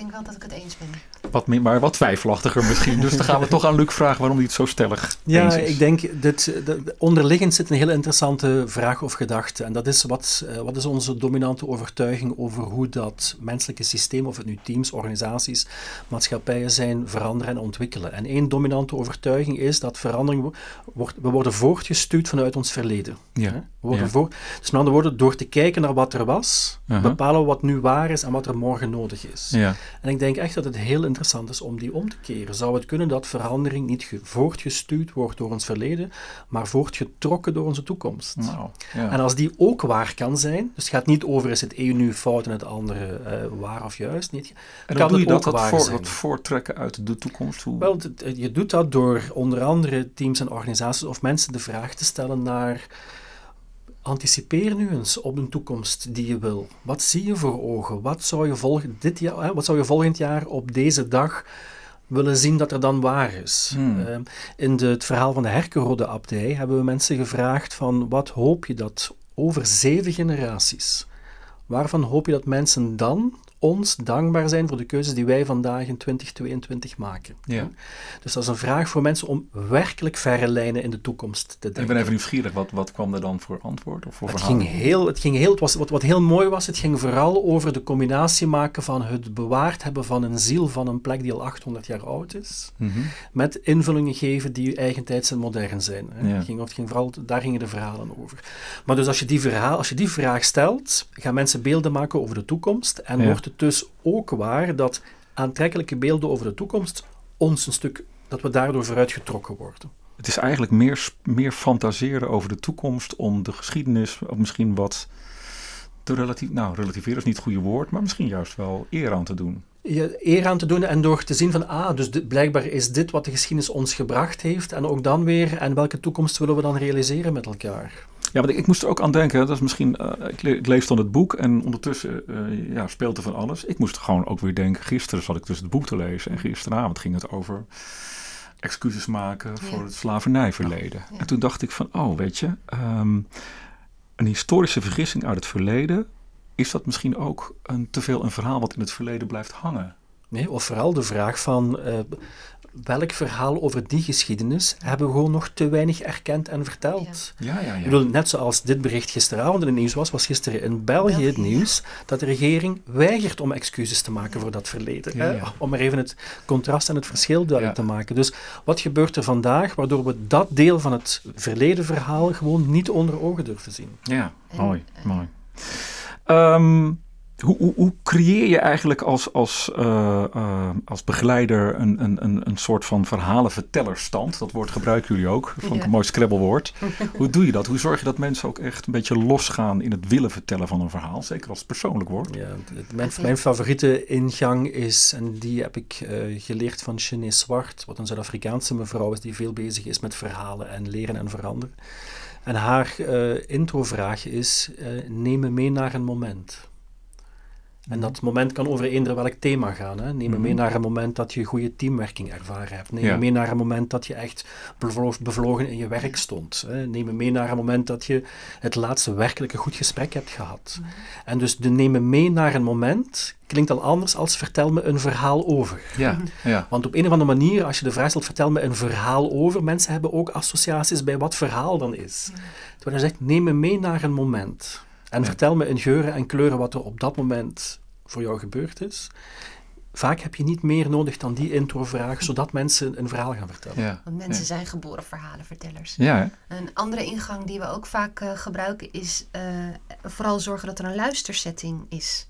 Ik denk wel dat ik het eens ben. Wat meer, maar wat twijfelachtiger misschien. Dus dan gaan we toch aan Luc vragen waarom hij het zo stellig Ja, eens is. ik denk, dit, de, onderliggend zit een hele interessante vraag of gedachte. En dat is, wat, eh, wat is onze dominante overtuiging over hoe dat menselijke systeem, of het nu teams, organisaties, maatschappijen zijn, veranderen en ontwikkelen. En één dominante overtuiging is dat verandering wo- wordt, we worden voortgestuurd vanuit ons verleden. Ja. Hè? We worden Ja. voor, dus met andere woorden, door te kijken naar wat er was, bepalen we wat nu waar is en wat er morgen nodig is. Ja. En ik denk echt dat het heel interessant is om die om te keren. Zou het kunnen dat verandering niet ge- voortgestuurd wordt door ons verleden, maar voortgetrokken door onze toekomst? Nou, ja. En als die ook waar kan zijn, dus het gaat niet over is het een nu fout en het andere eh, waar of juist, niet, en kan doe je dat, waar voor, dat voortrekken uit de toekomst. Hoe... Wel, het- je doet dat door onder andere teams en organisaties of mensen de vraag te stellen naar anticipeer nu eens op een toekomst die je wil. Wat zie je voor ogen? Wat zou je, volgend, dit jaar, hè, wat zou je volgend jaar op deze dag willen zien dat er dan waar is? Hmm. Ehm, in de, het verhaal van de Herkenrode abdij hebben we mensen gevraagd van wat hoop je dat over zeven generaties, waarvan hoop je dat mensen dan ons dankbaar zijn voor de keuzes die wij vandaag in 2022 maken? Ja. Dus dat is een vraag voor mensen om werkelijk verre lijnen in de toekomst te Ik denken. ben even nieuwsgierig, wat, wat kwam er dan voor antwoord? Of voor Het verhaal? ging heel, het ging heel, het was, wat, wat heel mooi was, het ging vooral over de combinatie maken van het bewaard hebben van een ziel van een plek die al 800 jaar oud is, Mhm. met invullingen geven die eigentijds en modern zijn. Hè. Ja. Het ging, het ging vooral, daar gingen de verhalen over. Maar dus als je die, verhaal, als je die vraag stelt, gaan mensen beelden maken over de toekomst en Ja. wordt het dus ook waar dat aantrekkelijke beelden over de toekomst ons een stuk, dat we daardoor vooruitgetrokken worden. Het is eigenlijk meer, meer fantaseren over de toekomst om de geschiedenis of misschien wat te relatief, nou relativeren is niet het goede woord, maar misschien juist wel eer aan te doen. je eer aan te doen en door te zien van, ah, dus dit- blijkbaar is dit wat de geschiedenis ons gebracht heeft en ook dan weer, en welke toekomst willen we dan realiseren met elkaar? Ja, want ik, ik moest er ook aan denken. Dat is misschien, eh, ik, le- ik lees dan het boek en ondertussen eh, ja, speelt er van alles. Ik moest gewoon ook weer denken. Gisteren zat ik dus het boek te lezen en gisteravond ging het over excuses maken voor Ja. het slavernijverleden. Ja. En toen dacht ik van, oh, weet je, ehm, een historische vergissing uit het verleden. Is dat misschien ook een, te veel een verhaal wat in het verleden blijft hangen? Nee, of vooral de vraag van eh, welk verhaal over die geschiedenis hebben we gewoon nog te weinig erkend en verteld. Ja, ja, Ik bedoel, net zoals dit bericht gisteravond in het nieuws was, was gisteren in België het nieuws dat de regering weigert om excuses te maken voor dat verleden. Ja, hè? ja. Om maar even het contrast en het verschil duidelijk Ja. te maken. Dus wat gebeurt er vandaag waardoor we dat deel van het verleden verhaal gewoon niet onder ogen durven zien? Ja, En, mooi, mooi. Ehm, hoe, hoe, hoe creëer je eigenlijk als, als, eh, eh, als begeleider een, een, een, een soort van verhalenvertellerstand? Dat woord gebruiken jullie ook, vond ik Ja. een mooi scrabblewoord. *laughs* hoe doe je dat? Hoe zorg je dat mensen ook echt een beetje losgaan in het willen vertellen van een verhaal? Zeker als het persoonlijk wordt. Ja, mijn, mijn favoriete ingang is, en die heb ik eh, geleerd van Chené Zwart, wat een Zuid-Afrikaanse mevrouw is die veel bezig is met verhalen en leren en veranderen. En haar eh introvraag is, eh, neem me mee naar een moment. En dat moment kan over eender welk thema gaan. Hè. Neem me mee Mhm. naar een moment dat je goede teamwerking ervaren hebt. Neem Ja. me mee naar een moment dat je echt bevlo- bevlogen in je werk stond. Hè. Neem me mee naar een moment dat je het laatste werkelijke goed gesprek hebt gehad. En dus de neem me mee naar een moment klinkt al anders als vertel me een verhaal over. Ja, ja. Want op een of andere manier, als je de vraag stelt, vertel me een verhaal over, mensen hebben ook associaties bij wat verhaal dan is. Terwijl je zegt, neem me mee naar een moment. En vertel me in geuren en kleuren wat er op dat moment voor jou gebeurd is. Vaak heb je niet meer nodig dan die introvraag, *laughs* zodat mensen een verhaal gaan vertellen. ja. Want mensen ja. zijn geboren verhalenvertellers. Ja? Een andere ingang die we ook vaak eh, gebruiken is eh, vooral zorgen dat er een luistersetting is.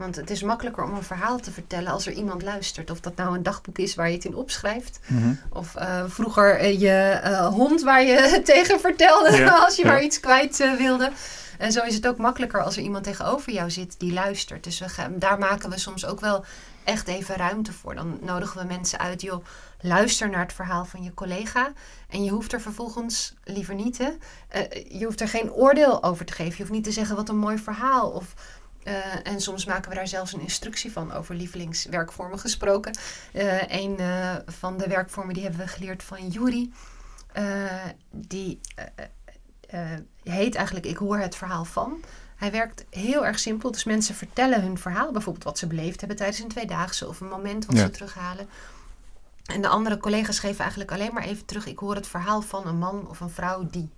Want het is makkelijker om een verhaal te vertellen als er iemand luistert. Of dat nou een dagboek is waar je het in opschrijft. Mhm. Of eh, vroeger eh, je eh, hond waar je *laughs* tegen vertelde Ja, als je ja. maar iets kwijt wilde. En zo is het ook makkelijker als er iemand tegenover jou zit die luistert. Dus we gaan, daar maken we soms ook wel echt even ruimte voor. Dan nodigen we mensen uit, joh, luister naar het verhaal van je collega. En je hoeft er vervolgens liever niet, hè? je hoeft er geen oordeel over te geven. Je hoeft niet te zeggen wat een mooi verhaal. Of, eh, en soms maken we daar zelfs een instructie van over lievelingswerkvormen gesproken. Eh, een eh, van de werkvormen die hebben we geleerd van Juri. Die heet eigenlijk Ik hoor het verhaal van. Hij werkt heel erg simpel. Dus mensen vertellen hun verhaal. Bijvoorbeeld wat ze beleefd hebben tijdens een tweedaagse. Of een moment wat Ja. ze terughalen. En de andere collega's geven eigenlijk alleen maar even terug. Ik hoor het verhaal van een man of een vrouw die.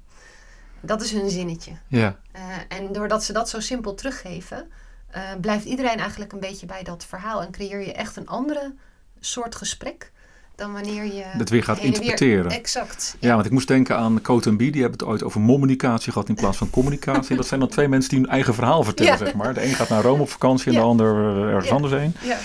Dat is hun zinnetje. ja. Eh, en doordat ze dat zo simpel teruggeven, eh, blijft iedereen eigenlijk een beetje bij dat verhaal. En creëer je echt een andere soort gesprek dan wanneer je. Dat weer gaat weer- interpreteren. Exact. Ja, want ik moest denken aan Coat en Bie. Die hebben het ooit over communicatie gehad in plaats van communicatie. Dat zijn dan twee mensen die hun eigen verhaal vertellen, Ja. zeg maar. De een gaat naar Rome op vakantie en Ja. de ander eh, ergens anders heen. Ja.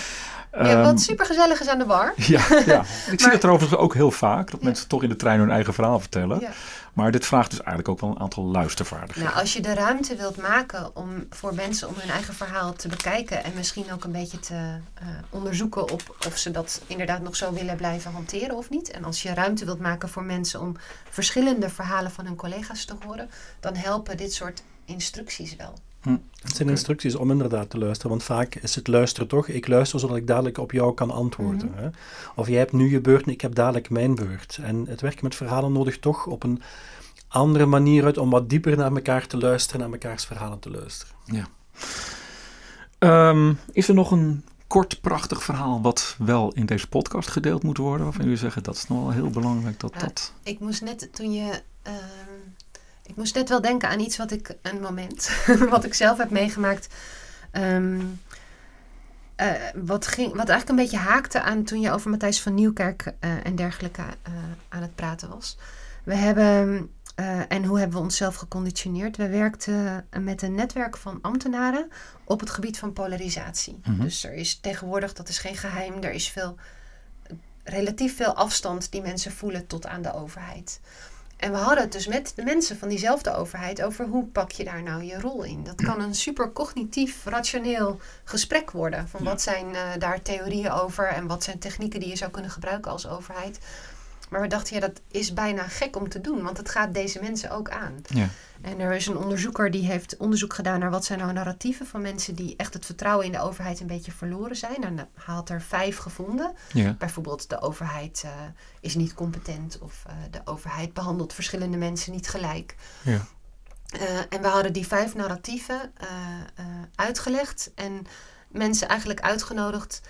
Ja, Ehm, wat super gezellig is aan de bar. *laughs* ja, ja. *laughs* Ik zie dat er overigens ook heel vaak. Dat Ja. mensen toch in de trein hun eigen verhaal vertellen. Ja. Maar dit vraagt dus eigenlijk ook wel een aantal luistervaardigheden. Nou, als je de ruimte wilt maken om voor mensen om hun eigen verhaal te bekijken en misschien ook een beetje te eh, onderzoeken op of ze dat inderdaad nog zo willen blijven hanteren of niet. En als je ruimte wilt maken voor mensen om verschillende verhalen van hun collega's te horen, dan helpen dit soort instructies wel. Het zijn instructies om inderdaad te luisteren, want vaak is het luisteren toch, ik luister zodat ik dadelijk op jou kan antwoorden. hè. Of jij hebt nu je beurt en ik heb dadelijk mijn beurt. En het werken met verhalen nodigt toch op een andere manier uit om wat dieper naar elkaar te luisteren, naar mekaars verhalen te luisteren. Ehm, is er nog een kort, prachtig verhaal wat wel in deze podcast gedeeld moet worden? Waarvan jullie zeggen dat is nog wel heel belangrijk dat Ja. dat... Ik moest net toen je. ehm, ik moest net wel denken aan iets wat ik. Een moment. *laughs* wat ik zelf heb meegemaakt. ehm, eh, wat, ging, wat eigenlijk een beetje haakte aan toen je over Matthijs van Nieuwkerk eh, en dergelijke eh, aan het praten was. We hebben. en hoe hebben we onszelf geconditioneerd? We werkten met een netwerk van ambtenaren op het gebied van polarisatie. Mhm. Dus er is tegenwoordig, dat is geen geheim, er is veel, relatief veel afstand die mensen voelen tot aan de overheid. En we hadden het dus met de mensen van diezelfde overheid over hoe pak je daar nou je rol in. Dat kan een super cognitief, rationeel gesprek worden. Van Ja. wat zijn eh, daar theorieën over en wat zijn technieken die je zou kunnen gebruiken als overheid. Maar we dachten, ja, dat is bijna gek om te doen, want het gaat deze mensen ook aan. Ja. En er is een onderzoeker die heeft onderzoek gedaan naar wat zijn nou narratieven van mensen die echt het vertrouwen in de overheid een beetje verloren zijn. En hij had er vijf gevonden. Ja. Bijvoorbeeld de overheid uh, is niet competent of uh, de overheid behandelt verschillende mensen niet gelijk. Ja. Uh, en we hadden die vijf narratieven uitgelegd en mensen eigenlijk uitgenodigd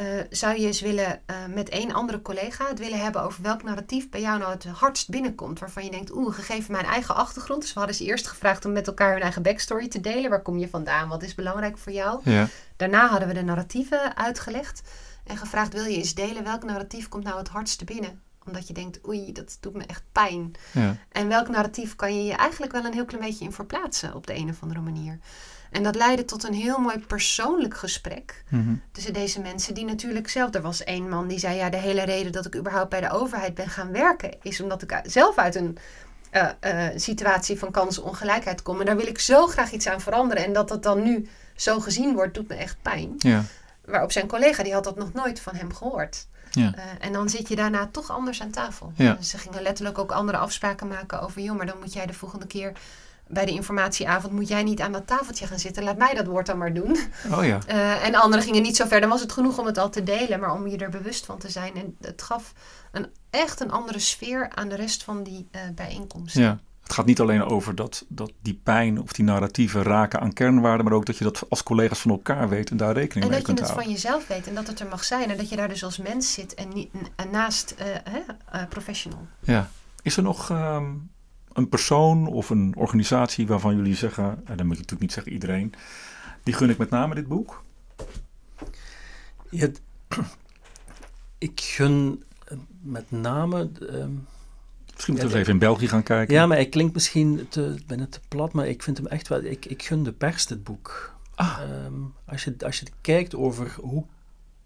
uh, zou je eens willen uh, met één andere collega het willen hebben over welk narratief bij jou nou het hardst binnenkomt. Waarvan je denkt, oeh, gegeven mijn eigen achtergrond. Dus we hadden ze eerst gevraagd om met elkaar hun eigen backstory te delen. Waar kom je vandaan? Wat is belangrijk voor jou? Ja. Daarna hadden we de narratieven uitgelegd. En gevraagd, wil je eens delen welk narratief komt nou het hardste binnen? Omdat je denkt, oei, dat doet me echt pijn. Ja. En welk narratief kan je je eigenlijk wel een heel klein beetje in verplaatsen op de een of andere manier? En dat leidde tot een heel mooi persoonlijk gesprek Mhm. tussen deze mensen, die natuurlijk zelf. Er was één man die zei: Ja, de hele reden dat ik überhaupt bij de overheid ben gaan werken, is omdat ik zelf uit een uh, uh, situatie van kansenongelijkheid kom. En daar wil ik zo graag iets aan veranderen. En dat dat dan nu zo gezien wordt, doet me echt pijn. Ja. Waarop zijn collega, die had dat nog nooit van hem gehoord. Ja. Uh, en dan zit je daarna toch anders aan tafel. Ja. Ze gingen letterlijk ook andere afspraken maken over: joh, maar dan moet jij de volgende keer bij de informatieavond moet jij niet aan dat tafeltje gaan zitten. Laat mij dat woord dan maar doen. Oh ja. Uh, en anderen gingen niet zo ver. Dan was het genoeg om het al te delen, maar om je er bewust van te zijn. En het gaf een, echt een andere sfeer aan de rest van die uh, bijeenkomsten. Ja. Het gaat niet alleen over dat, dat die pijn of die narratieven raken aan kernwaarden, maar ook dat je dat als collega's van elkaar weet en daar rekening en mee dat je kunt het houden. van jezelf weet en dat het er mag zijn. En dat je daar dus als mens zit en, niet, en naast uh, hè, professional. Ja. Is er nog um, een persoon of een organisatie waarvan jullie zeggen, en dan moet je natuurlijk niet zeggen iedereen, die gun ik met name dit boek? Ja, *clears throat* ik gun met name. Um, Misschien moeten we eens even in België gaan kijken. Ja, maar hij klinkt misschien te, bijna te plat, maar ik vind hem echt wel. Ik, ik gun de pers dit boek. Ah. Um, als, je, als je kijkt over hoe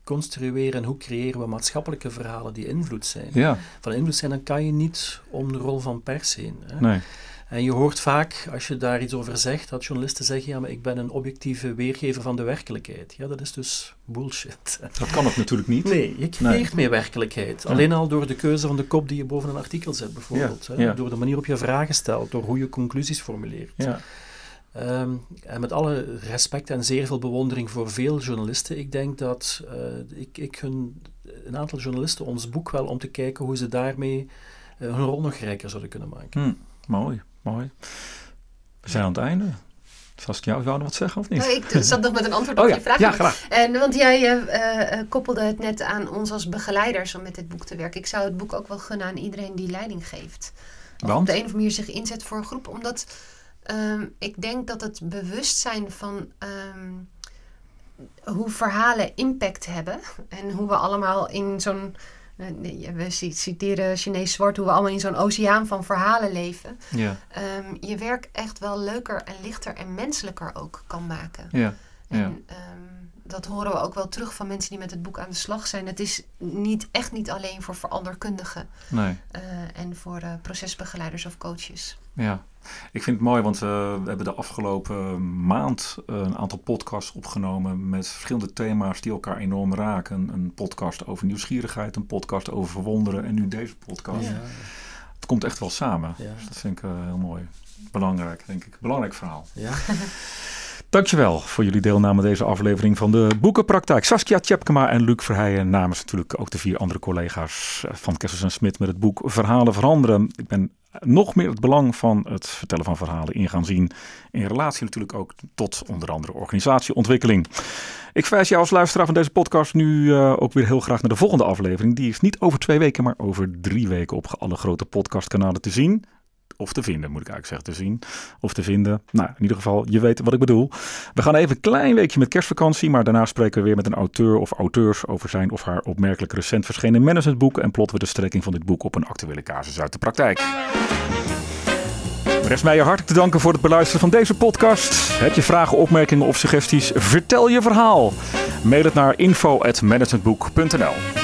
construeren en hoe creëren we maatschappelijke verhalen die invloed zijn. Ja. Van invloed zijn, dan kan je niet om de rol van pers heen. Hè? Nee. En je hoort vaak, als je daar iets over zegt, dat journalisten zeggen, ja, maar ik ben een objectieve weergever van de werkelijkheid. Ja, dat is dus bullshit. Dat kan ook natuurlijk niet. Nee, je creëert nee. meer werkelijkheid. Ja. Alleen al door de keuze van de kop die je boven een artikel zet, bijvoorbeeld. Ja. Hè? Door de manier op je vragen stelt, door hoe je conclusies formuleert. Ja. Um, en met alle respect en zeer veel bewondering voor veel journalisten, ik denk dat uh, ik, ik hun, een aantal journalisten ons boek wel om te kijken hoe ze daarmee uh, hun rol nog rijker zouden kunnen maken. Hm, mooi, mooi. We zijn aan het einde. Saskia, jou wou nog wat zeggen of niet? Nou, ik zat nog met een antwoord *laughs* op oh, ja. je vraag. Ja, graag. En, want jij uh, koppelde het net aan ons als begeleiders om met dit boek te werken. Ik zou het boek ook wel gunnen aan iedereen die leiding geeft. Of Want? op de een of andere manier zich inzet voor een groep. Omdat um, ik denk dat het bewustzijn van um, hoe verhalen impact hebben. *laughs* En hoe we allemaal in zo'n... Uh, we citeren Chinees zwart, hoe we allemaal in zo'n oceaan van verhalen leven. Ja. Um, je werk echt wel leuker en lichter en menselijker ook kan maken. Ja. En ja. dat horen we ook wel terug van mensen die met het boek aan de slag zijn. Het is niet, echt niet alleen voor veranderkundigen nee. uh, en voor uh, procesbegeleiders of coaches. Ja, ik vind het mooi, want uh, we hebben de afgelopen maand een aantal podcasts opgenomen met verschillende thema's die elkaar enorm raken. Een podcast over nieuwsgierigheid, een podcast over verwonderen en nu deze podcast. Ja. Het komt echt wel samen. Ja. Dus dat vind ik heel mooi. Belangrijk, denk ik. Belangrijk verhaal. Ja. *laughs* Dankjewel voor jullie deelname aan deze aflevering van de Boekenpraktijk. Saskia Tjepkema en Luc Verheijen namens natuurlijk ook de vier andere collega's van Kessels en Smit met het boek Verhalen veranderen. Ik ben nog meer het belang van het vertellen van verhalen in gaan zien. In relatie natuurlijk ook tot onder andere organisatieontwikkeling. Ik verwijs jou als luisteraar van deze podcast nu uh, ook weer heel graag naar de volgende aflevering. Die is niet over twee weken, maar over drie weken op alle grote podcastkanalen te zien. Of te vinden, moet ik eigenlijk zeggen, te zien. Of te vinden. Nou, in ieder geval, je weet wat ik bedoel. We gaan even een klein weekje met kerstvakantie. Maar daarna spreken we weer met een auteur of auteurs over zijn of haar opmerkelijk recent verschenen managementboek. En plotten we de strekking van dit boek op een actuele casus uit de praktijk. Rest mij je hartelijk te danken voor het beluisteren van deze podcast. Heb je vragen, opmerkingen of suggesties? Vertel je verhaal. Mail het naar info.managementboek.nl